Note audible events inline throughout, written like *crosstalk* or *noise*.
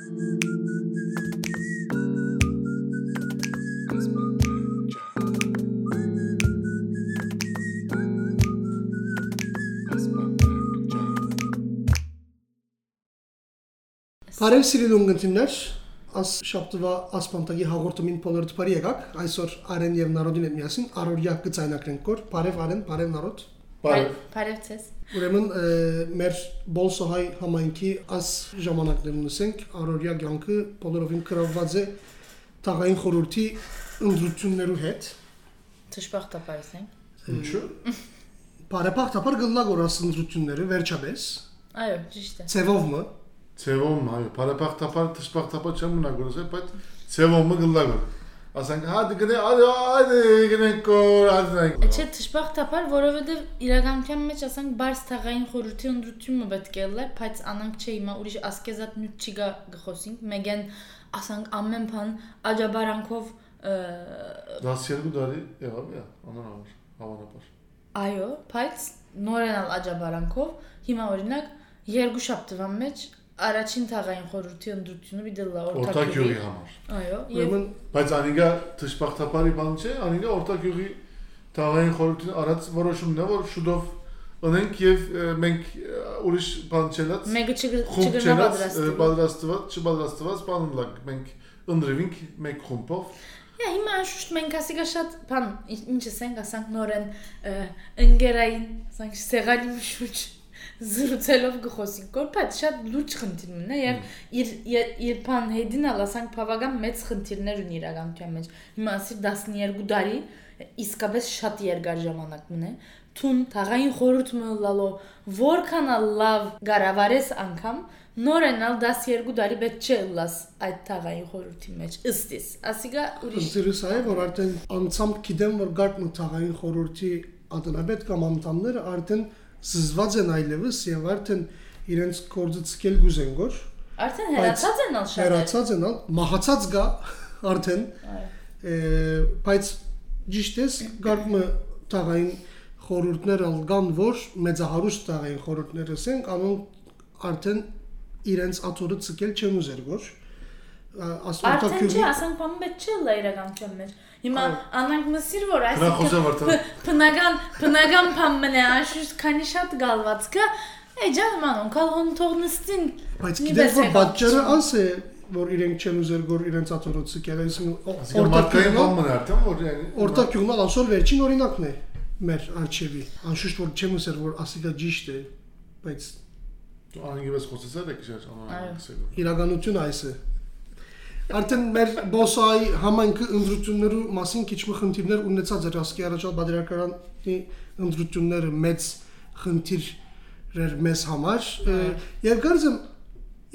Բարև սիրելի ունգընտիրներ, աս շաբթվա ասպանտագի հաղորդումին բոլորդ բարի եկաք։ Այսօր Արեն եւ Նարոդին հետ միասին առօրյա կցայնակրենք կոր։ Բարև Արեն, բարև Նարոդ։ Բարև։ Բարև ցես։ Ուրեմն ը, մեր Բոլսոհայ համայնքի աս ժամանակներն ունենք առօրյա կյանքը բոլորովին կրավված է տաղային խորհրդի ընդրություններու հետ։ Թշպախտապարս ենք։ Ինչու։ Բարեփոխտապար գլլագոր աս ընդրությունները վերջապես Այո, ճիշտ է։ ծևովը Ցևոմ, այո, բարեփոխտապար, դժբախտապար չեմ մնա գործել, բայց ցևոմը գլլագը։ Ասենք, հա դգնե, այո, այո, գնենք կոր, այդնենք։ Չէ, թշպախտապար, որովհետև իրականության մեջ ասենք բարձ թաղային խորհրդի ընդրությունը պետք է լար, բայց անանք չէ հիմա ուրիշ ասկեզատ նյութ չի գա գխոսինք, մեգեն ասենք ամեն բան աջաբարանքով ը, 12 տարի եղավ, է, անանավոր, հավանաբար։ այո, բայց նորենալ աջաբարանքով հիմա օրինակ երկու շաբթվա մեջ առաջին թաղային խորհրդի ընդրությունը դիլա Օրտակյուղի համար։ Այո, ուրեմն Բայց անիգա դժբախտապարի բան չէ, անիգա օրտակյուղի տաղային խորհրդին արած որոշումն է, որ շուտով ունենք եւ մենք ուրիշ բան չելած մեկը չգնա պատրաստել։ պատրաստված, չպատրաստված բան ունենք, մենք ընդրվինք մեկ խումբով Հա հիմա շուտ մենք ասիկա շատ բան ինչ ասենք ասենք նորեն ընկերային ասենք սեղանի մշուջ զրուցելով գխոսիկ կոր բայց շատ լուրջ խնդիր մնա եւ իր իր- բան հետինալ ասենք բավական մեծ խնդիրներ ունի իրականության մեջ հիմա ասի 12 տարի իսկապես շատ երկար ժամանակ մնա թուն թաղային խորհուրդ մլալո որքան լավ գարավարես անգամ նորենալ 12 տարի պետք չէ լաս այդ թաղային խորհրդի մեջ ըստիս ասիկա ուրիշ Ինձերս այ որ արդեն անցամբ գիտեմ որ գարկ մտաղային խորհրդի ադնաբեդ կամ անդամները արդեն զզված են այլևս եւ արդեն իրենց կորձը ցկել գուզեն գոր արդեն հերացած են ալ շատ հերացած են ալ մահացած գա արդեն Այո։ բայց ճիշտ է գարկ մտաղային խորհուրդներ ալ կան որ մեծահարուստ տաղային խորհուրդներ ասենք անոնք արդեն իրենց աթորը ցկել չեն ուզեր գոր Արդեն չի ասենք բան պետք չէ լա իրականության մեջ հիմա անանք մսիր որ այսինքն բնական *laughs* բնական բան մնա աշուտ քանի շատ գալված կա Էй ջան ման օնքալ հոն թողնստին բայց գիտես որ բաճերը անց է որ իրենք չեն ուզեր գոր իրենց աթորը ցկել Այսինքն մարդկային բան մնա արդեն, որ ալ ասոր վերջին օրինակն է մեր արխիվի անշուշտ որ չեմ ուզեր որ ասիկա ճիշտ է բայց դու անգևս խոսեցել եք շեշ անանքսել։ իրականությունը այս է Արդեն մեր բոսայի համայնքի ընդրությունների մասին քիչ-մի խնդիրներ ունեցած էր ասկի առաջալ բادرակարանի ընդրությունները մեծ խնդիրներ մեզ համար հա։ եւ գարձեմ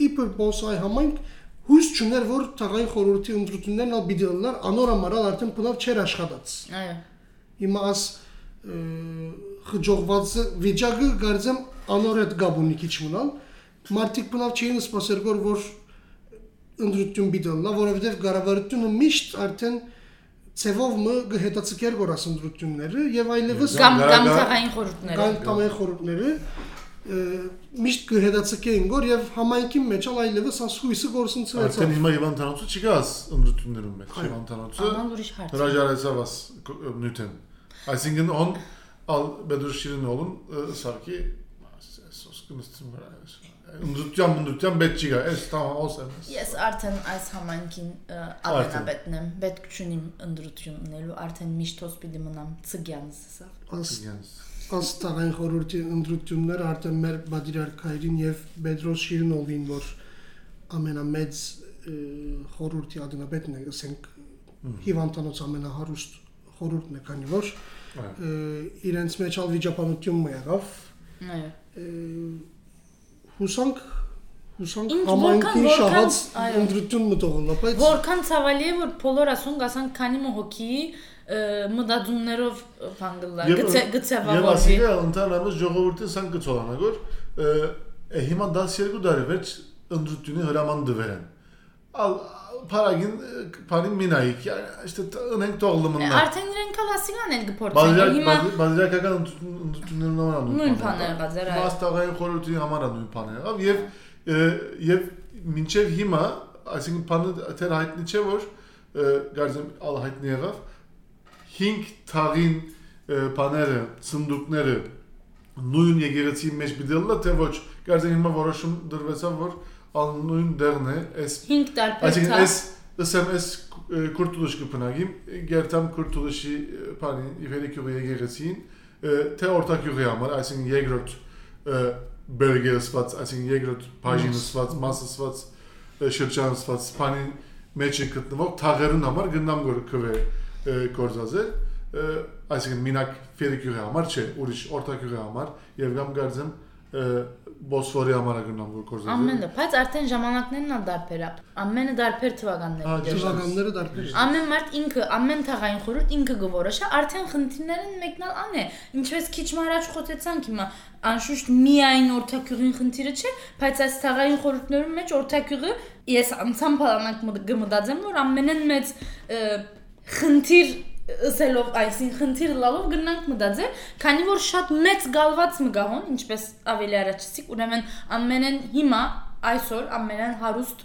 իբր բոսայի համայնք հույս չուներ որ թաղային խորհրդի ընդրություններն ալ բիդելնար անորա մարալ արդեն փնավ չեր աշխատած։ Այո։ Հիմա աս խճողված վիճակը գարձեմ անոր այդ գաբունի քիչ մնալ մարդիկ փնավ չէին սпасեր որ որ ընդրություն բիդելնա որովհետև գարավարությունը միշտ արդեն ցևով մը գհետացկեր գորաս ընդրությունները եւ այլևս կամ կամ թաղային խորհուրդները կան տամեն խորհուրդները միշտ գհետացկեին գոր եւ համայնքի մեջ ալ այլևս աս հույսը Արդեն գործընծվեցավ հիմա Իվանտանոցը չկաս ընդրություններում մեջ, հարց հրաժարեցավ աս նյութեն։ Այսինքն on ալ բեդուշիրին olun սարքի սոսկնստում վրա ընդդեմ ընդդեմ պետք չի գա, այս տանոս եմ։ Ես արդեն այս համանքին աբենաբետն եմ, պետք չունիմ ընդրություն ունելու, արդեն միշտ հոս պիտի մնամ ցգյանս սա։ Ցգյանս։ Աստանային խորհրդի ընդդրությունները արդեն մեր բادرարքային եւ Պետրոս Շիրնովին որ ամենամեծ խորհրդի ադնաբետն է, ասենք հիվանդանոց ամենահարուստ խորհուրդն է, քանի որ իրենց մեջ ալ վիճապանություն եղավ։ Այո հուսանք հուսանք համայնքի շահած ընդրություն մտողնա բայց Որքան ցավալի է որ բոլոր ասուն գասան քանի մոհոքի մտածումներով բանգլա Եվ- գծե Եվ գծեվավորվի։ ասիկա ընդհանրապես ժողովրդի սան կցողանա գոր հիմա 12 տարի վերջ ընդրությունը հրաման դվերեն paragin parin minayik. Yani işte örnek doğrulumundan. Artık նրանք հալասիլան են գործել։ Հիմա բաժնական ընդունումներն նման են։ Նույն բաները հա, բաժարը։ Մաստաղային խորհրդի համար նույն բաները ավ հա, եւ եւ մինչեւ հիմա, այսինքն բանը դեռ հայտնի չէ որ գարձեմ ալ հայտնի եղավ 5 թաղին բաները, ցնդուկները նույն եկեղեցի մեջ դիլլա թե ոչ։ Գարձեմ հիմա որոշում դրվեցավ որ ալ նույն դերն է այս 5 տարբեր այսինքն թաղ այս ըսեմ այս քուրտուլուշ կփնագիմ գերտամ քուրտուլուշի բանի իվերիկյուղի եկեղեցին ը, թե օրտակյուղի համար այսինքն երկրորդ ը, բերգեսված այսինքն երկրորդ բաժինսված մասսված ը, շրջանցված բանի մեջ գտնվող թաղերուն համար գնամ գոր քվե ը, գործազել ը, այսինքն մինակ ֆերիկյուղի համար չէ ուրիշ օրտակյուղի համար եւ կամ գարձեմ ը, բոսֆորի համար գնամ գոր գործազել Ամենը, բայց արդեն ժամանակներն ալ դարբեր է։ Ամենը դարբեր թվականներ։ Ա, ճիշտ։ Թվականները դարբեր են։ Ամեն մարդ ինքը, ամեն թաղային խորհուրդ ինքը գորոշա, արդեն խնդիրներն մեկնալ ան է։ Ինչպես քիչ մարաջ խոսեցանք հիմա, անշուշտ միայն օրթակյուղին խնդիրը չէ, բայց այս թաղային խորհուրդներում մեջ օրթակյուղը ես անցամ բանակ գմդածեմ, որ ամենեն մեծ խնդիր ըսելով այսին խնդիր լալով գնանք մտածել, քանի որ շատ մեծ գալված մգահոն, ինչպես ավելի առաջացիկ, ուրեմն ամենեն հիմա այսօր ամենեն հարուստ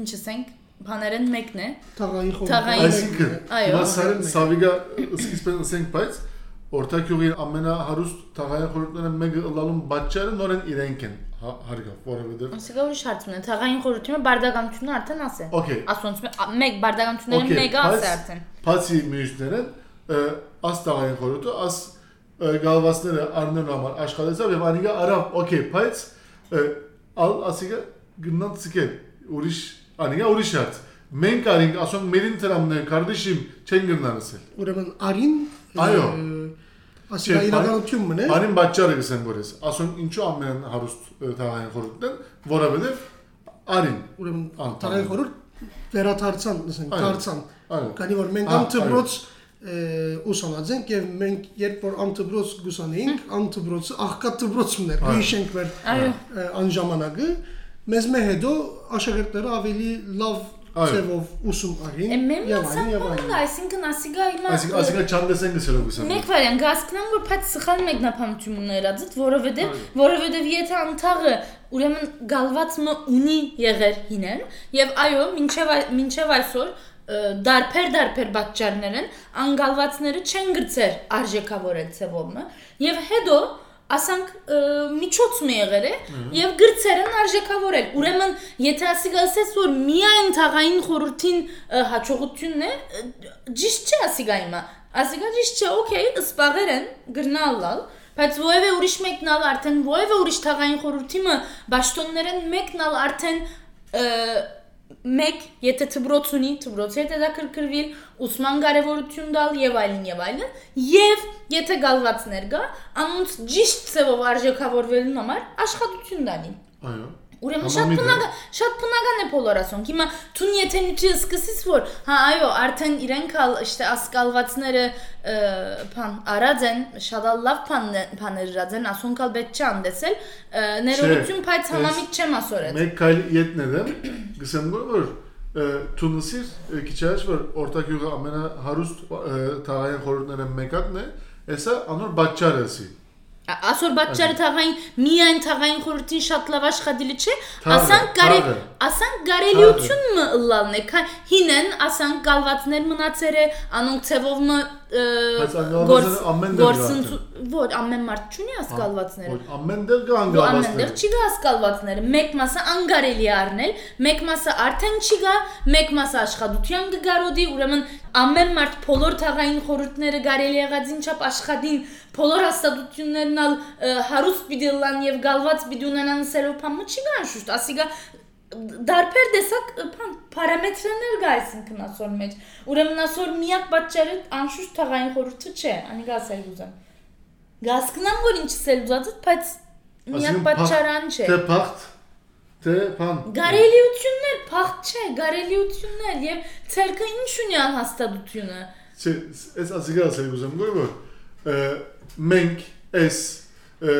ինչ ասենք, բաներեն մեկն է։ Թաղային Թաղային- Այսինքն, Այո։ սա- Սավիգա սկիզբեն ասենք, բայց Օրտակյուղի ամենահարուստ թաղային խորհուրդները մեկը ըլլալուն բաճարը նորեն իրենք են հարգավ, որովհետև Ասիկա ուրիշ հարց ունեն։ Թաղային խորհրդումը բարդականությունը արդեն ասե։ Okay. Ասոնց մեկ բարդականությունները Okay, մեկը ասե բայց- արդեն։ բացի մյուսներն աս թաղային խորհուրդը աս ը, գալվածները առնելու համար աշխատեցավ եւ անիգա արավ, օքեյ, բայց ը, ալ ասիգա գնան ցիկել ուրիշ անիգա ուրիշ հարց։ Մենք արինք ասոնք մերին տրամներ, կարդիշիմ չեն գնանասել։ Ուրեմն արին Այո։ ասիլա Չէ, իրականությունն է։ Անին բաճարը գսեն որես։ Ասոնք ինչու ամեն հարուստ թաղային խորհուրդն որովհետև արին Ուրեմն թաղային խորհուրդ վերաթարցան, ասենք, դարձան։ Քանի որ մենք Ա, անտբրոց ուսանած ենք եւ մենք երբ որ անտբրոց գուսանեինք, անտբրոցը աղքատ դբրոցն էր։ Հիշենք մեր Այո։ ը, այն ժամանակը մեզ մե հետո աշակերտները ավելի լավ ծևով ուսում արի եւ այն եւ այն այսինքն ասիգա իլա այսինքն ասիգա չանդեսեն գսելով ուսան մեկ վարյան գասկնամ որ փած սխալ մեկնաբանություն ուներ ածդ որովհետեւ որովհետեւ եթե անթաղը ուրեմն գալվածը ունի եղեր հիներ եւ այո ինչեւ ինչեւ այսօր դարբեր-դարբեր բաճարներ են, անգալվածները չեն գրծեր արժեքավոր է ծևոմը, եւ հետո ասանք ը, միջոց մի եղեր է եւ գրծեր են արժեքավորել։ Ուրեմն եթե ասի գալսես որ միայն թաղային խորհրդին հաջողությունն է, ճիշտ չէ ասի գայմա։ Ասի գա ճիշտ չէ, օքեյ, սպաղեր են գրնալալ, բայց ովևէ ուրիշ մեկնալ արդեն ովևէ ուրիշ թաղային խորհրդիմը ճշտոններեն մեկնալ արդեն մեկ եթե թբրոց ունի, թբրոցի հետ կրկրվիլ, ուսման կարևորություն դալ եւ այլն եւ այլն, եւ եթե գալվածներ գա, անոնց ճիշտ ծավով արժեքավորվելու համար աշխատություն դանի։ Այո։ Ուրեմն շատ բնական, շատ բնական է բոլորասոնք։ Հիմա ցուն եթե նույնը սկսես որ, հա այո, արդեն իրենք ալ իշտե ասկալվածները բան արած են, շատ լավ բան բաներ արած են, ասոնքալ պետք չէ անդեսել, ը, ներողություն, բայց համամիտ չեմ ասորել։ Մեկ քայլ յետնեդեմ, գսեմ որ Թունիսի քիչ առաջ որ օրտակյուղը ամենահարուստ ը, թաղային խորհուրդները մեկակն է, հեսա անոր բաճարեսի։ Ասոր բաճարը թաղային միայն թաղային խորհրդին շատ լավ աշխատիլի չէ, ասանք կարե թաղը։ ասանք գարելիությունը լալն է, քան հինեն ասանք գալվածներ մնացեր է, անոնք ցևով մը Բայց անգալվածները ամեն ամեն մարդ չունի ասկալվածները։ Որ ամեն դեր կա Ու ամենտեղ անգալվածներ։ չի գա ասկալվածները։ Մեկ մասը անգարելի է առնել, մեկ մասը արդեն չի գա, մեկ մասը աշխատության կգարոդի, ուրեմն ամեն մարդ փոլոր թաղային խորհուրդները կարելի եղած ինչապ աշխատին, փոլոր հաստատություններն ալ հարուստ պիտի լան եւ գալված պիտի ունենան սերոփամը չի գա շուտ, ասիգա դարբեր տեսակ բան պարամետրներ գա այսինքն ասոր մեջ ուրեմն ասոր միակ պատճառը անշուշտ թաղային խորհուրդը չէ անի գասել ուզեմ գասկնամ որ ինչ սել ուզածդ բայց միակ պատճառան չէ Թե փախտ, թե բան։ Գարելիություններ, փախտ չէ, գարելիություններ եւ ցերկը ինչ ունի անհաստատությունը։ Չէ, այս ասիգա ասել ուզեմ գոյ որ ը, մենք այս ը,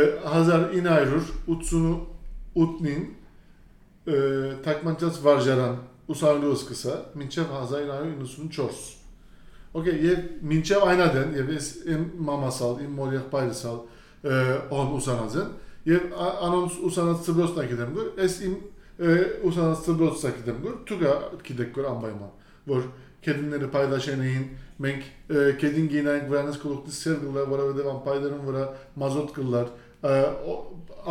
1988-ին թակմանցած վարժարան ուսանելու սկսա մինչև 1994 Okay, եւ մինչև այնադեն եւ ես իմ մամասալ, իմ մոր եղբայրսալ ըն ուսանած են եւ ա- անոնց ուսանած ծբրոցն գիտեմ գոր ես իմ ը, ուսանած ծբրոցը գիտեմ գոր դուք գիտեք գոր անպայման որ կեդինները պայդաշենային մենք ը, կեդին գինայինք վրանից կլուկտի սեր գլա որովհետեւ անպայդերն վրա մազոտ կլար ը, օ-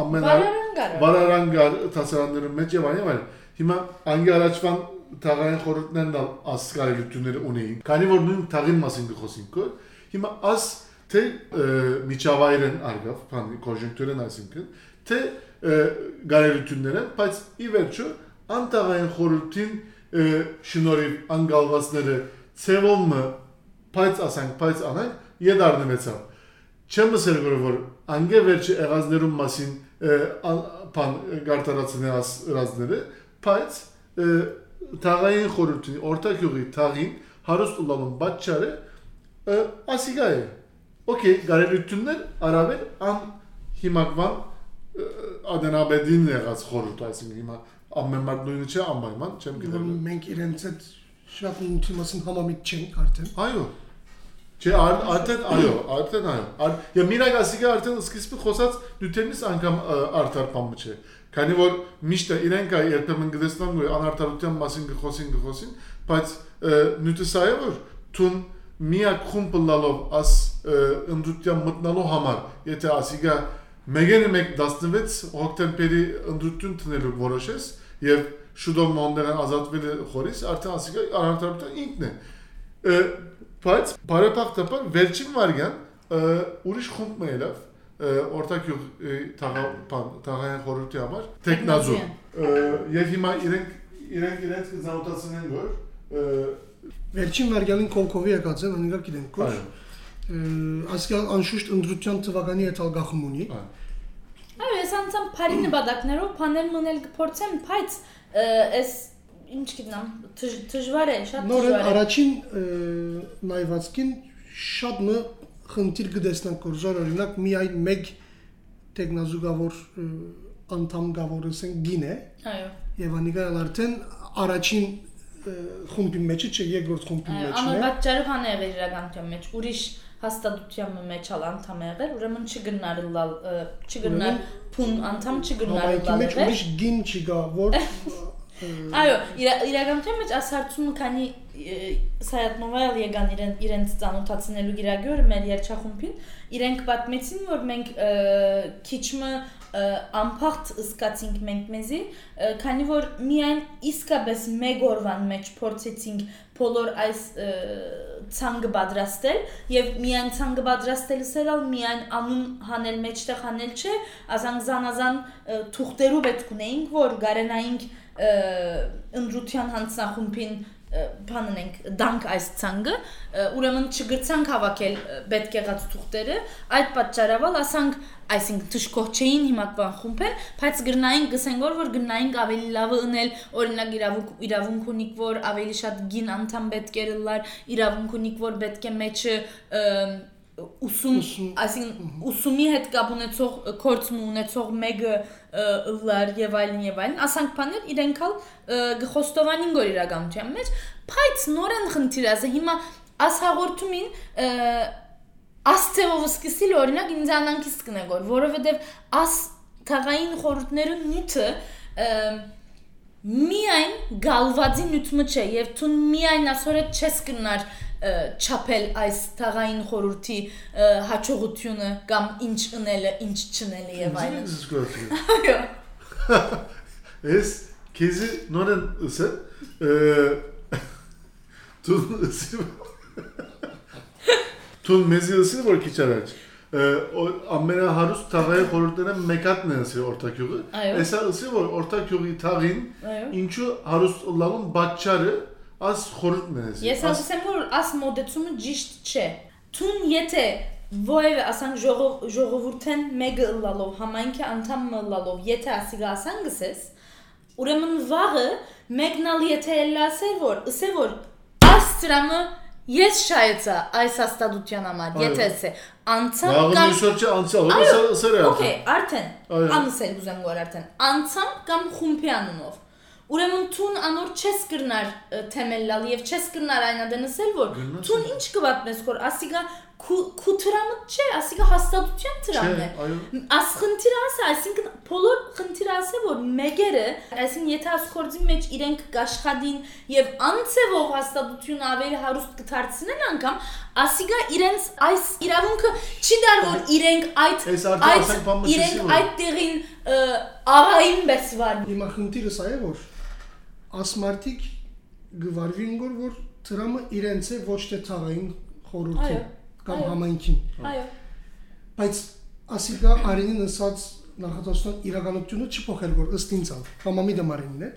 ամեն Բարարանգարը։ բարարանգար տասարաններում մեջ եւ այլն եւ այլն հիմա անգի առաջվան թաղային խորհուրդներն ալ ասկարելությունները ունեին քանի որ նույն թաղին մասին գխոսենք կոր հիմա աս թե ը, միջավայրեն արգավ բան կոնյունկտուրեն այսինքն թե ը, գարելությունները բայց ի վերջո անտաղային խորհրդին ը, շնորհիվ անգալվածները ցևոմը բայց ասանք բայց անանք եդարնվեցավ չեմ ասել որ որ անգե վերջի եղածներում մասին ը, ան- բան գարտարացնե աս ռազները բայց ը, թաղային խորհրդի օրտակյուղի թաղին հարուստ ուլալուն բաճարը ը, ասիգա է օքեյ գարելություններ արավել ան հիմակվան ը, ադենաբեդին եղած խորհուրդ այսինքն հիմա ամեն մարդ նույնը չէ անպայման չեմ որ գիտեմ մենք իրենց այդ շատ նույնի մասին համամիտ չենք արդեն։ Այո։ Չէ, ար- արդեն այո, արդեն այո։ Ար- Եվ միրակ ասիկա արդեն սկիզբը խոսած նյութերից անգամ ը, արդար բան չէ։ Քանի որ միշտ իրենք երբեմն գտեսնան որ անարդարության մասին գխոսին գխոսին, բայց ը, նյութը սա է որ տուն միակ խումբը լալով աս ը, ընդդության մտնալու համար, եթե ասիկա մեգենը մեկ 16 հոկտեմբերի ընդդություն տնելու որոշես եւ շուտով մոնդերան ազատվել խորից, արդեն ասիկա անարդարության ինքն է։ բայց բարեփոխտաբար վերջին վարյան ուրիշ խումբ մը ելավ ը, օրտակյուղ թաղապան թաղային խորհրդի համար տեխնազու եւ հիմա իրենք իրենք իրենց զանոթացնեն որ ը, Վերջին վարյալին Կոնկովի եկած են, անիկա գիտենք, որ այո, ասկալ անշուշտ ընդրության թվականի հետ ալ գախում ունի։ այո ես անցամ բարի նպատակներով բաներ մնել կփորձեմ, բայց այս ինչ գիտնամ, դժ- դժվար է, շատ Նորեն դժվար է։ առաջին ը, նայվածքին շատ մը խնդիր կդեսնանք կորժար օրինակ միայն մեկ տեխնազուգավոր անդամ գավորսեն գին է Այո։ եւ անիկա էլ արդեն առաջին խումբի մեջը չէ երկրորդ խումբի մեջն է է եղել իրականության մեջ, ուրիշ հաստատության մեջ ալ անդամ եղել, ուրեմն չգնարլալ, չգնար փուն անդամ չգնարլալ մեջ ուրիշ գին չկա որ *laughs* Այո, իրա- իրականության մեջ ասարցումը քանի սայատնովայալ եկան իրեն իրենց ծանոթացնելու գիրագյորը մեր երջախումբին, իրենք պատմեցին, որ մենք քիչմը անփախտ ըսկացինք մենք մեզի, քանի որ միայն իսկապես մեկ օրվան մեջ փորձեցինք բոլոր այս ցանգը պատրաստել եւ միայն ցանգը պատրաստելը սերալ միայն անուն հանել մեջտեղ հանել չէ, ազան զանազան ը, թուղթերու պետք ունեինք, որ գարենայինք ընդրության հանցնախումբին ը, բանն ենք դանք այս ցանգը ը, ուրեմն չգրցանք հավաքել պետք եղած թուղթերը այդ պատճառով ասանք այսինքն թշկող չէին հիմակվան խումբեր բայց գրնային գսենք որ որ գրնային ավելի լավը ունել օրինակ իրավունք իրավունք ունիք որ ավելի շատ գին անդամ պետք է լար իրավունք ունիք որ պետք է մեջը ուսում այսինքն ուսումի հետ կապ ունեցող կորցում ունեցող մեկը լար եւ այլն եւ այլն ասանք բաներ իրենք ալ ը, գխոստովանին գոր իրականության մեջ բայց նորեն խնդիրազը հիմա աս հաղորդումին ը, ասցեով սկսիլ օրինակ ինձ անանքից կնեգոր որովհետեւ աս թաղային խորհուրդները նյութը միայն գալվածի նյութը չէ եւ ցուն միայն ասորը չես կնար ը, չափել այս թաղային խորհրդի ը, հաջողությունը կամ ինչ ընելը, ինչ չնելը եւ այլն։ զգացում Այո։ Ես քեզի նորեն ըսը դու ըսի Դու մեզի ըսի որ քիչ առաջ ը, օ- ամենահարուստ թաղային խորհուրդները մեկատն է ըսի օրտակյուղը Այո։ Էսա ըսի որ օրտակյուղի թաղին Այո։ ինչու հարուստ լավուն բաճարը աս խորհուրդն ըսի Ես Աս- ասեմ որ աս մոդեցումը ճիշտ չէ։ Տուն եթե Ոյը ասանք ժողով ժողովուրդեն մեկը լալով համայնքի անդամ լալով եթե ասիգա ասան գսես ուրեմն վաղը մեկնալ եթե էլ ասել որ ասե որ աստրամը ես շայեցա այս հաստատության համար եթե ասե անցամ կամ միշտ չէ անցյալ Այո, ըսը ըսը է Okay, արդեն Այո։ անսել ուզեմ գոր արդեն։ Անցամ կամ խումբի անունով։ Ուրեմն ցուն անոր չես կրնար թեմելլալ եւ չես կրնար այնադենսել որ ցուն ինչ կվատնես որ ասիգա քու տրամը չէ, ասիկա հաստատության տրամն է։ Աս խնդիրը ասա, այսինքն բոլոր խնդիրը ասա որ մեգերը, այսինքն եթե աս կորձի մեջ իրենք կաշխադին եւ անցեվով հաստատություն ավելի հարուստ կդարձնեն անգամ, ասիկա իրենց այս իրավունքը չի դար որ իրենք այդ այդ իրենք այդ տեղին աղային բեսվար։ Հիմա խնդիրը սա է որ ասմարտիկ գվարվին գոր որ տրամը իրենց է ոչ թե թաղային խորհրդի Այո, կամ համայնքին Այո։ բայց ասիկա արինին ասած նախատեսության իրականությունը չփոխել որ ըստ ինձ ալ համամիտ մարինն է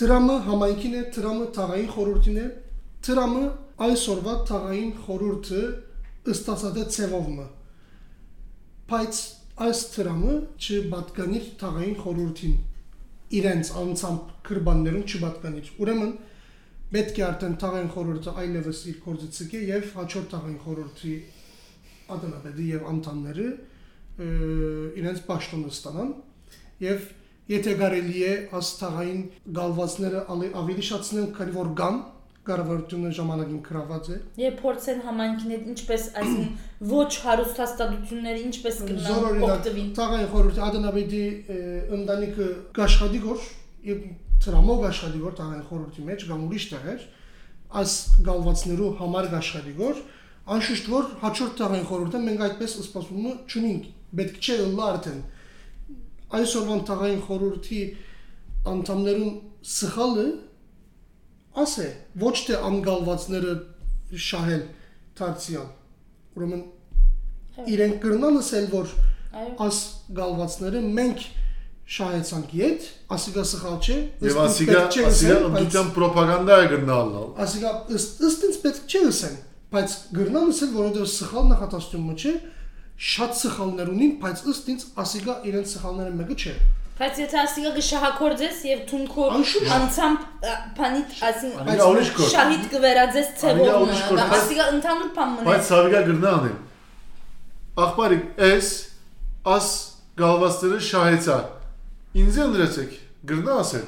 տրամը համայնքին է տրամը թաղային խորհրդին է տրամը այսօրվա թաղային խորհուրդը ըստ ասած է ցևովը բայց այս տրամը չբատկանիր թաղային խորհրդին իրենց անցամբ քրբաններուն չբատկանիր ուրեմն պետք է արդեն թաղային խորհուրդը այլևս իր կորձը ցկի եւ հաջորդ թաղային խորհրդի ադանաբեդի եւ անդամները իրենց պաշտոնը ստանան եւ եթե կարելի է աստաղային գալվածները ավելի շատցնեն քանի որ կան կառավարությունը ժամանակին գրաված է Եվ փորձեն համայնքին հետ ինչպես այսին ոչ հարուստ հաստատությունները ինչպես կնան օգտվին։ թաղային խորհրդի ադանաբեդի ընտանիքը գաշխադի գոր եւ տրամով գաշխադի գոր թաղային խորհրդի մեջ կամ ուրիշ տեղեր այս գալվածներու համար գաշխադի գոր անշուշտ որ հաջորդ թաղային խորհուրդը մենք այդպես սպասումը չունենք պետք չէ լա արդեն այսօրվան թաղային խորհրդի անդամներուն սխալը ասե ոչ թե անգալվածները շահել դարձյալ ուրեմն իրենք կրնան ասել որ աս գալվածները մենք շահեցանք իդ ասիգա սխալ չէ ինձ ասիգա ասիգա ընդդության ռոպագանդա է գնալալ։ ասիգա ըստ ըստ ինձ պետք չէ ասեն բայց գրնան ասել որովհետեւ սխալ նախատեսումը չէ շատ սխալներ ունին բայց ըստ ինձ ասիգա իրենց սխալները մեկը չէ Բայց եթե ասիկա գշահակորձես եւ թունքո Անշուշտ։ անցամբ բանիտ ասին Անիգա ուրիշ կոր։ շահիդ գվերածես Անիգա ցեվով ուրիշ կոր, կամ բայց- ասիկա ընդհանուր բան մնա։ Բայց Սավիգա գրնան է։ Ախպարիկ, էս աս գալվածները շահեցա։ Ինձ ընդրեցեք, գրնա ասել։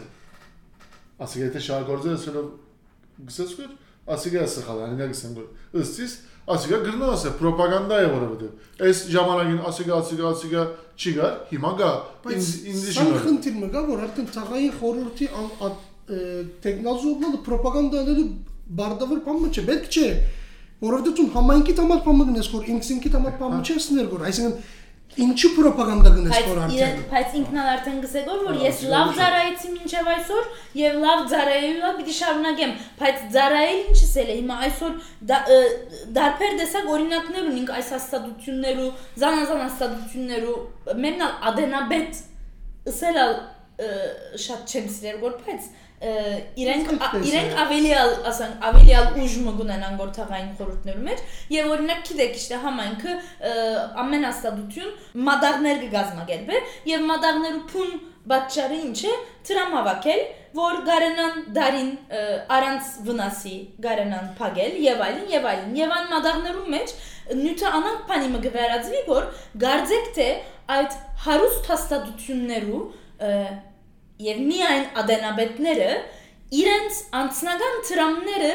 Ասիկա եթե շահագործել ասելով գսես կոր, ասիկա սխալ, անիգա գսեն գոր։ Ըստիս ասիկա գրնա ասել, ռոպագանդա է որովհետև։ Այս ժամանակին ասիկա ասիկա ասիկա չի գար, հիմա գա։ Ինձ ինձ չի գար։ խնդիր մը գա որ արդեն թաղային խորհրդի տեխնոլոգիա ռոպագանդաները բարդավոր բանը չէ պետք չէ որովհետեւ դու համայնքի համար բանը գնես որ ինքսինքի համար բանը չէ սներ որ այսինքն ինչու ռոպագանդա գնես որ արդեն? բայց ինքն էլ արդեն գսել որ որ ես լավ ծարայեցի մինչև այսօր եւ լավ ծարայելա պիտի շարունակեմ բայց ծարայել ինչս էլ է? Հիմա այսօր դարբեր տեսակ օրինակներ ունենք այս հաստատություններու զանազան հաստատություններու մենալ ադենաբետ ըսելալ շատ չեմ սիրել որ բայց իրենք իրենք ավելի ասենք ավելի ուժ մգունենան գործաղային խորհուրդներու մեջ եւ օրինակ գիտեք իշտե համայնքը ամեն հաստատություն մադաղներ կգազմագերբե եւ մադաղներու փուն բաճարը ինչ է տրամավակել որ գարենան դարին առանց վնասի գարենան փագել եւ այլն եւ այլն եւ այն մադաղներու մեջ նյութը անանք բանի մը գվերածվի որ գարձեք թե այդ հարուստ հաստատություններու եւ միայն ադենաբետները իրենց անձնական տրամները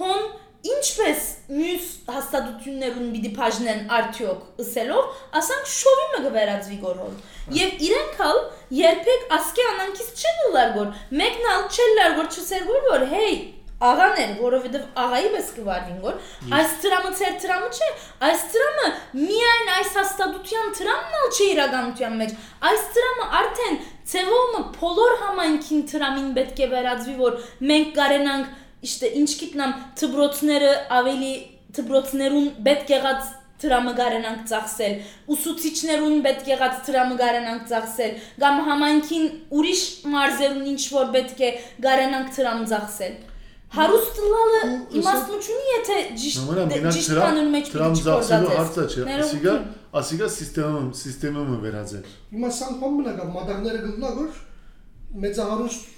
հոն ինչպես մյուս հաստատություններուն պիտի բաժնեն արդյոք ըսելով ասանք շովի մը գվերածվի գորոլ եւ իրենք ալ երբեք ասկե անանքից չեն լար գոր մեկն ալ չեն լար գոր չսեր գոր որ հեյ աղաներ, որովհետև աղայի պես կվարվին գոր, այս տրամը ծեր տրամը չէ, այս տրամը միայն այս հաստատության տրամն ալ չէ իրականության մեջ, այս տրամը արդեն ծևոմը բոլոր համայնքին տրամին պետք է վերածվի, որ մենք կարենանք իշտե ինչ գիտնամ թբրոցները ավելի թբրոցներուն պետք եղած տրամը գարենանք ծախսել, ուսուցիչներուն պետք եղած տրամը գարենանք ծախսել, կամ համայնքին ուրիշ մարզերուն ինչ որ պետք է գարենանք տրամ ծախսել։ Հարուստ լալը Ու իմաստ չունի, եթե ճիշտ ճիշտ դրամ բանուն մեջ դրամ ծախսելու չգործածես։ հարցը չէ։ Ասիկա Ներողություն։ ասիկա սիստեմը սիստեմը վերածել։ Հիմա սան բան մնա գա մադաղները գտնա որ մեծահարուստ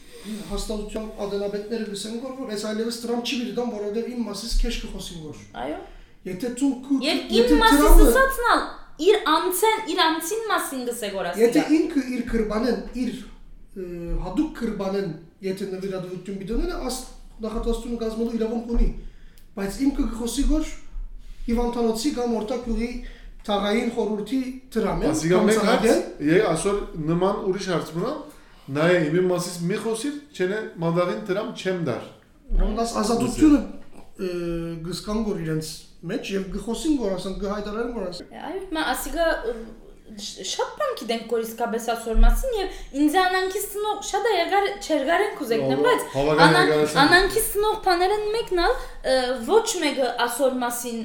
հաստատության ադենաբետները գսեն որ որ այս այլևս տրամ չի դիտան որովհետև իմ մասից քեշ կխոսին որ Այո։ եթե դու քու Եվ իմ մասից ասածնալ իր անցեն, իր անցին մասին գսե գորասի։ Եթե ինքը իր կրբանեն, իր հadoop կրբանեն, եթե նվիրատվություն բիդոները, աս նախատեսությունը գազմելու իրավունք ունի։ Բայց ինքը կխոսի որ հիվանդանոցի կամ օրտակ յուղի թաղային խորհրդի դրամ են։ Ասիկա մենք հարց եկ այսօր նման ուրիշ հարց մնա նայե իմի մասից մի խոսիր չենե մանդաղին դրամ չեմ դար Ռոնդաս ազատությունը գսկան գոր իրենց մեջ եւ գխոսին գոր ասեն գհայտարարեն գոր ասեն։ Այո, մա ասիգա շատ բան գիտենք որ իսկապես ասոր մասին եւ ինձ անանքից ծնող շատ է եղար չերգարեն կուզեկնեմ բայց անանքից ծնող բաներն մեկնալ ոչ մեկը ասոր մասին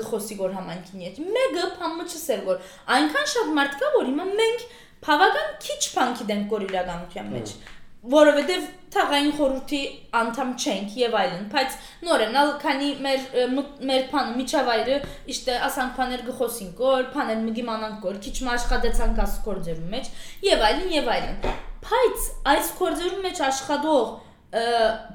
գխոսի գոր համանքին եջ մեկը փամը չսեր որ այնքան շատ մարդ կա որ հիմա մենք բավական քիչ բան գիտենք որ իրականության մեջ որովհետև թաղային խորհրդի անդամ չենք եւ այլն, բայց նորենալ քանի մեր մեր փանը միջավայրը իշտե ասանք փաներ գխոսինք, որ փաներ մգիմանանք որ քիչ աշխատեցանք աս կորձերու մեջ եւ այլն եւ այլն։ Բայց այս կորձերու մեջ աշխատող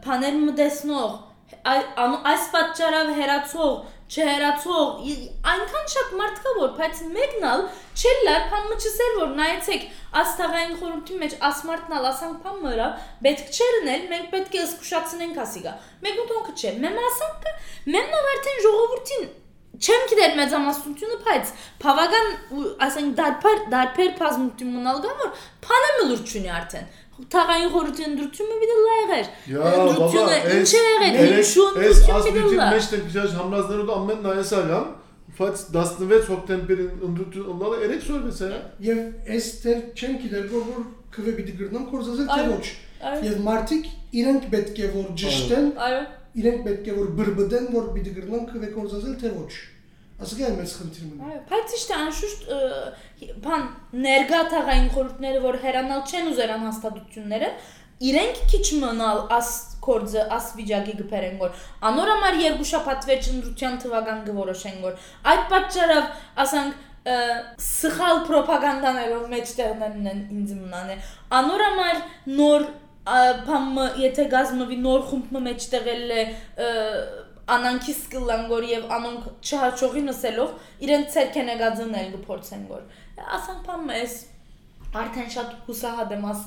փաներ մտեսնող այս պատճառով հերացող չհերացող այնքան շատ մարդ կա որ բայց մեկնալ չելլար փամը չսեր որ նայեցեք աստաղային խորհրդի մեջ ասմարտնալ ասանք փամը պետք չերնել մենք պետք է զգուշացնենք ասիգա մեկ ուտոնքը չէ մեմ ասանք մեմնալ արդեն ժողովրդին չեմ գիտեր մեծամասնությունը բայց բավական ասենք դարբեր դարբեր բազմություն մնալ գա որ փանը մլուրջ ունի արդեն Թաղային խորհրդի ընդրությունը մի դե լայղեր։ Յա, Ընդրությունը բաբա, ինչ է եղել, երեք- ինչու Այս ընդրություն մի ասպիտին դե մեջ տեմպերատուր համրազներով ամեն նայեսական, բայց 16 հոկտեմբերին ընդրություն ունալը 3 սորվես է։ Եվ այս դեր չեն գիտեր որ որ քվե պիտի գրնան կորզազել թե Այո, ոչ։ այո։ Եվ մարդիկ իրենք պետք է որ ճշտեն, Այո։ իրենք պետք է Ասիկա է մեծ խնդիր մնա։ Այո, բայց իշտե անշուշտ ը, բան ներգա թաղային խորհուրդները, որ հերանալ չեն ուզերան հաստատությունները, իրենք քիչ մնալ աս կորձը աս վիճակի գբերեն որ անոր համար երկու շաբաթ վերջ ընդրության թվական գորոշեն որ այդ պատճառով ասանք սխալ ռոպագանդաներով մեջտեղներն են ինձ մնան է անոր համար նոր բամը եթե գազմովի նոր խումբը մեջտեղել է անանքի սկլան գոր եւ անոնք չհաճողի նսելով իրենց ցերքենը գածնել գործեն գոր ասանք բամ էս արդեն շատ հուսահատ եմ աս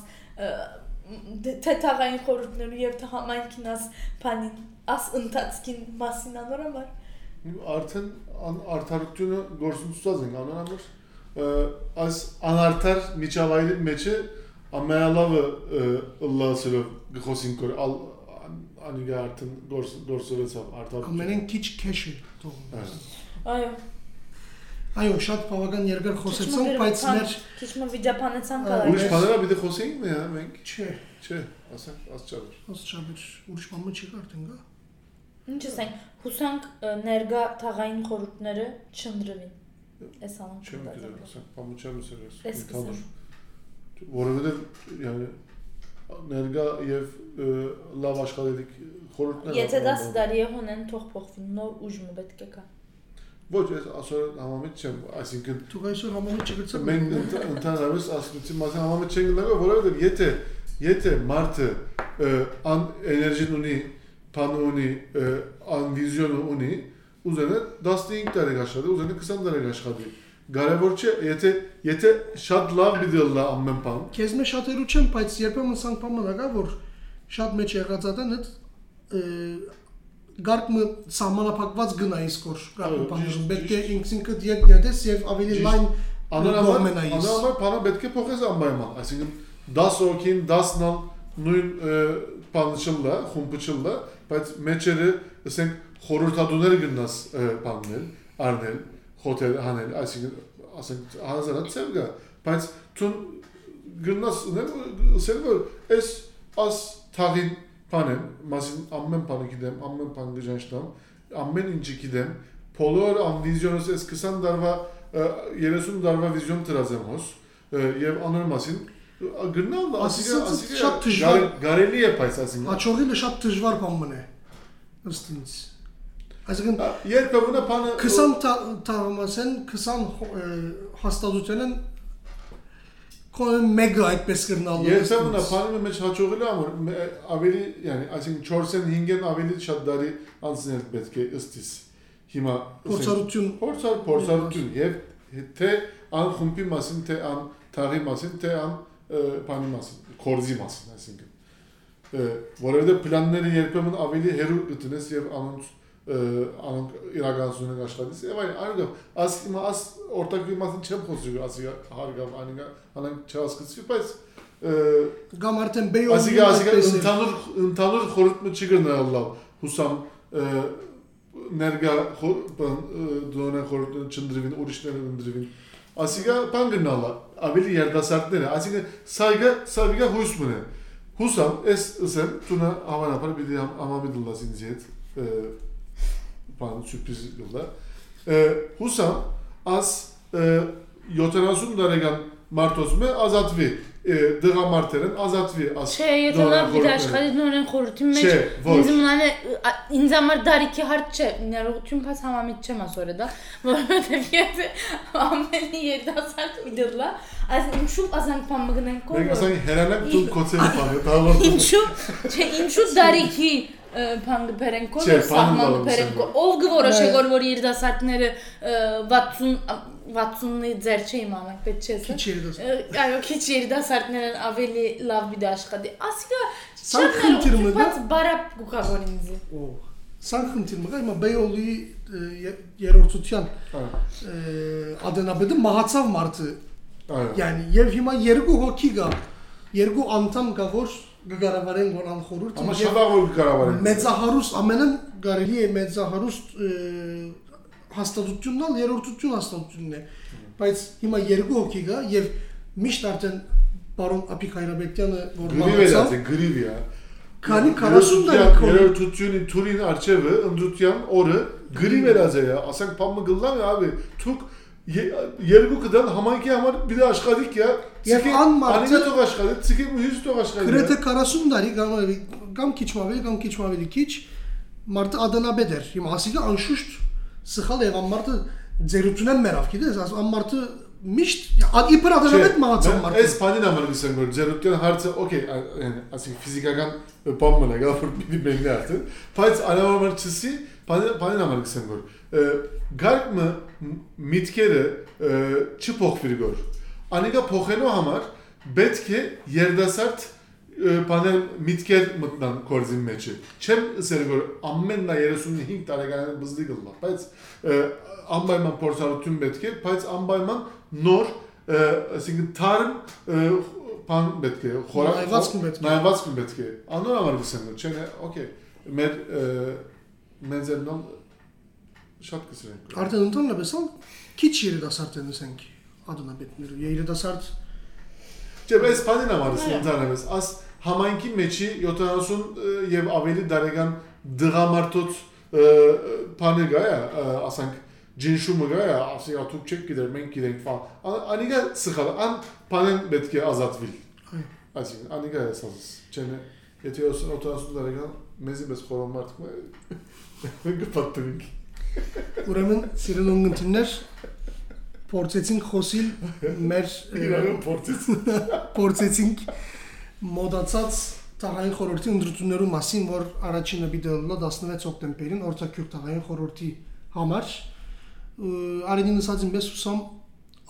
թե թաղային խորհուրդներու եւ թե համայնքին աս բանին աս ընթացքին մասին անոր համար Արդեն արդարությունը գործունեացած ենք անոր համար ը, այս անարդար միջավայրի մեջ ամենալավը լասելով գխոսին կոր ալ անիգա արդեն գործ գործովեցավ արդարություն։ Ամենեն քիչ քեշ է թողում։ այո Այո, շատ բավական երկար խոսեցանք, Քիչ բայց մեր քիչ մը վիճապանեցան կալա Ուրիշ բաները պիտի խոսեինք մի հա մենք։ չէ, Չէ, ասենք ասչաբեր։ ասչաբեր ուրիշ բան չի արդեն գա։ ինչ ասենք հուսանք ներգա թաղային խորհուրդները չնդրվին այս Չեմ անոնք գիտեմ, ասենք պամուչեմ սերես։ Էս սկսեմ։ Որովհետև ներգա եւ լավ աշխատելիք խորհուրդներ Եթե դա սդարի է հոնեն թող փոխվին նոր ուժը պետք է կա Ոչ, ես ասոր համամիտ չեմ, այսինքն Դուք այսօր համոզի չգրծա։ մենք ընդ- ընդհանրապես ասկուցի մասին համամիտ չենք գնալու, որովհետև եթե եթե մարդը ան էներգին ունի, բան ունի, ան վիզիոն ունի, ուզենը 15 տարի աշխատի, ուզենը 20 տարի աշխատի։ Կարևոր չէ, եթե եթե շատ լավ վիդեոլա ամեն բան, Քեզ մեջ շատերու չեմ, բայց երբեմն սանք մնա որ շատ մեջ եղածատան այդ գարկմը սահմանափակված գնա իսկոր Այո, գարկմը պետք է ետ նետես եւ ավելի լայն կողմենայիս։ անորամար բանը պետք է փոխես անպայման, այսինքն 10 օքին 10-նալ նույն խումբը չլա, բայց մեջերը, ասենք, խորհրդատուները գնաս բաննել, արնել, խոթել, հանել, այսինքն, ասենք, հանրազանած ծև գա, բայց ցուն գնաս, ասել որ այս աս թաղին բանեմ, մասին ամեն բանը գիտեմ, ամեն բան գժանշտամ, ամեն ինչի գիտեմ, բոլոր ան վիզիոնս այս 20 տարվա ը, 30 տարվա վիզիոն դրած եմ հոս եւ անոր մասին ը, գնալ ասիկա շատ դժվար- գարե- գարելի է բայց ասինքն Աչողինը շատ դժվար բան մնա։ Ըստ ինձ։ Այսինքն երբեմն բանը 20 տարամասեն 20 հո- ը, հաստատությունն կոն մեգա այդպես կրնալու։ երբեմն բանը մեջ հաջողել է ամոր մե- ավելի yani այսինքն 4-ն 5-ն ավելի շատ դարի անցնել պետք է ըստիս հիմա ասենք, փորձառություն փորձար փորձառություն եւ թե ան խումբի մասին թե ան թաղի մասին թե ան ը, բանի մասին կորզի մասին այսինքն ը, որովհետեւ պլանները երբեմն ավելի հերու գտնես եւ անոնց անոնք իրականությունն աշխատից եւ այլ այլ աս հիմա աս օրտակի մասին չեմ խոսի ասի հարգավ անինգա անանք չհասկացվի բայց Կամ արդեն բեյ ասիկա ասիկա ընդհանուր ընդհանուր խորհուրդը չգնալավ հուսամ ներգա դոնե խորհուրդը չնդրվին ուրիշները ընդրվին ասիկա բան գնալա ավելի երդասարտները ասիկա սայգա սավիգա հույս մնե հուսամ էս ասեմ տունա հավանաբար պիտի համամիդլաս ինձ հետ բան սուրպրիզ գլա հուսամ աս 70 տարեկան մարդոց մե ազատվի դղամարդերն ազատվի աս Չէ, եթե լավ գիտի աշխատի նորեն խորհրդի մեջ Չէ, ոչ։ ինձ մնալը ինձ համար դարիքի հարց չէ, ներողություն փաս համամիտ չեմ ասորը դա, որովհետև եթե ամենի երդասարդ մի դլա, այս ինչու ասանք բան մգնենք Մենք կողը։ ասենք հերանակ դու կոցերի բանը դավարդ Ինչու, չէ, ինչու դարիքի բան Չէ, բանը սահման ասեմ, կողը։ Ով գորոշե որ որ երդասարտները 60 60-ի ձեր չէ իմանանք, պետք չէ։ Քիչ սա։ երիտասարդ։ Այո, քիչ երիտասարդներն ավելի լավ բիդե աշխատի։ Ասիկա Սա խնդիր մը, դա։ Բայց բարապ գուկավոր ինձ։ Օ Սան խնդիր մը, հիմա բեյոլի երրորդության ադենաբեդը մահացավ մարդը Այո Yani եւ հիմա երկու հոգի գա, երկու անդամ գա որ գկարավարեն որ անխորուրդ Amma շավաղ կառավարեն մեծահարուստ ամենն կարելի է մեծահարուստ հաստատությունն ալ երրորդություն հաստատությունն է բայց հիմա երկու հոգի գա եւ միշտ արդեն պարոն Ափիկ Հայրաբեկյանը որ գրիվ է դա գրիվ է Քանի 40 տարի քո- երրորդությունի թուրին արջևը ընդրության օրը գրիվ է դա ասենք բամը գլլան ավի թուք երկու կդան համայնքի համար bir de աշխատիկ է Եվ անմարդը- անիկա թող աշխատի ցիկի հյուս թող աշխատի գրեթե 40 տարի կամ կամ քիչ ավելի կամ քիչ ավելի քիչ մարդը ադանաբեդ էր հիմա ասիկա անշուշտ սխալ եւ ամարտը ձերությունն մերավ գիտես աս ամարտը միշտ իբր ադանաբեդ մահացավ մարդը Այս բանին համար գսեմ որ ձերության հարցը օքեյ ասի ֆիզիկական բան մնա գա որ պիտի մենգնի արդեն բայց անհամար չսի բանին համար գսեմ որ գարկմը միտքերը չփոխվի գոր անիկա փոխելու համար պետք է երդասարդ բաներ միտքեր մտնան կորզին մեջը չեմ ասել որ ամենն 35 տարեկան բզդի գլա բայց անպայման փորձառություն պետք է բայց անպայման նոր այսինքն թարմ բան պետք է խորակ Նայվածք պետք է։ նայվածք պետք է անոր համար գսեմ չեն օքեյ մեր մեզերնոմ շատ կսրենք արդեն ընդհանրապես ալ քիչ երիտասարդ են ասենք ադանաբեդները երիտասարդ Չէ, բայց բանին համար ընդհանրապես աս համայնքի մեջի 70 եւ ավելի դարեգան դղամարտոց բանը գա, ասենք ջինշումը գա, ասի աթուք չեք գիտեր, մենք գիտենք ֆան։ Անիգա սխալ, ան բանեն պետք է ազատվի։ Այսինքն, անիգա է ասած, չեն եթե 80 դարեգան մեզի մեզ խորոմարտ մենք կպատվենք։ ուրեմն սիրուն ունգընտիրներ փորձեցինք խոսիլ մեր *laughs* Իրարու փորձից։ փորձեցինք *laughs* մոդացած Տաղային խորհրդի ընդրություններու մասին, որ առաջինը բիդելլա 16 հոկտեմբերին Օրցակյուր Տաղային խորհրդի համար արենին ասածին մեզ ուսամ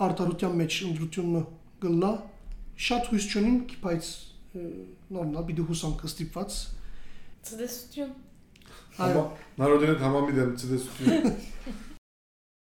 արտարության մեջ ընդրությունը գլնա շատ հույս չունենք, բայց նորմալ բիդի հուսամ կստիպված Ցտեսություն։ այո Նարոդենը համամիտ եմ ցտեսություն։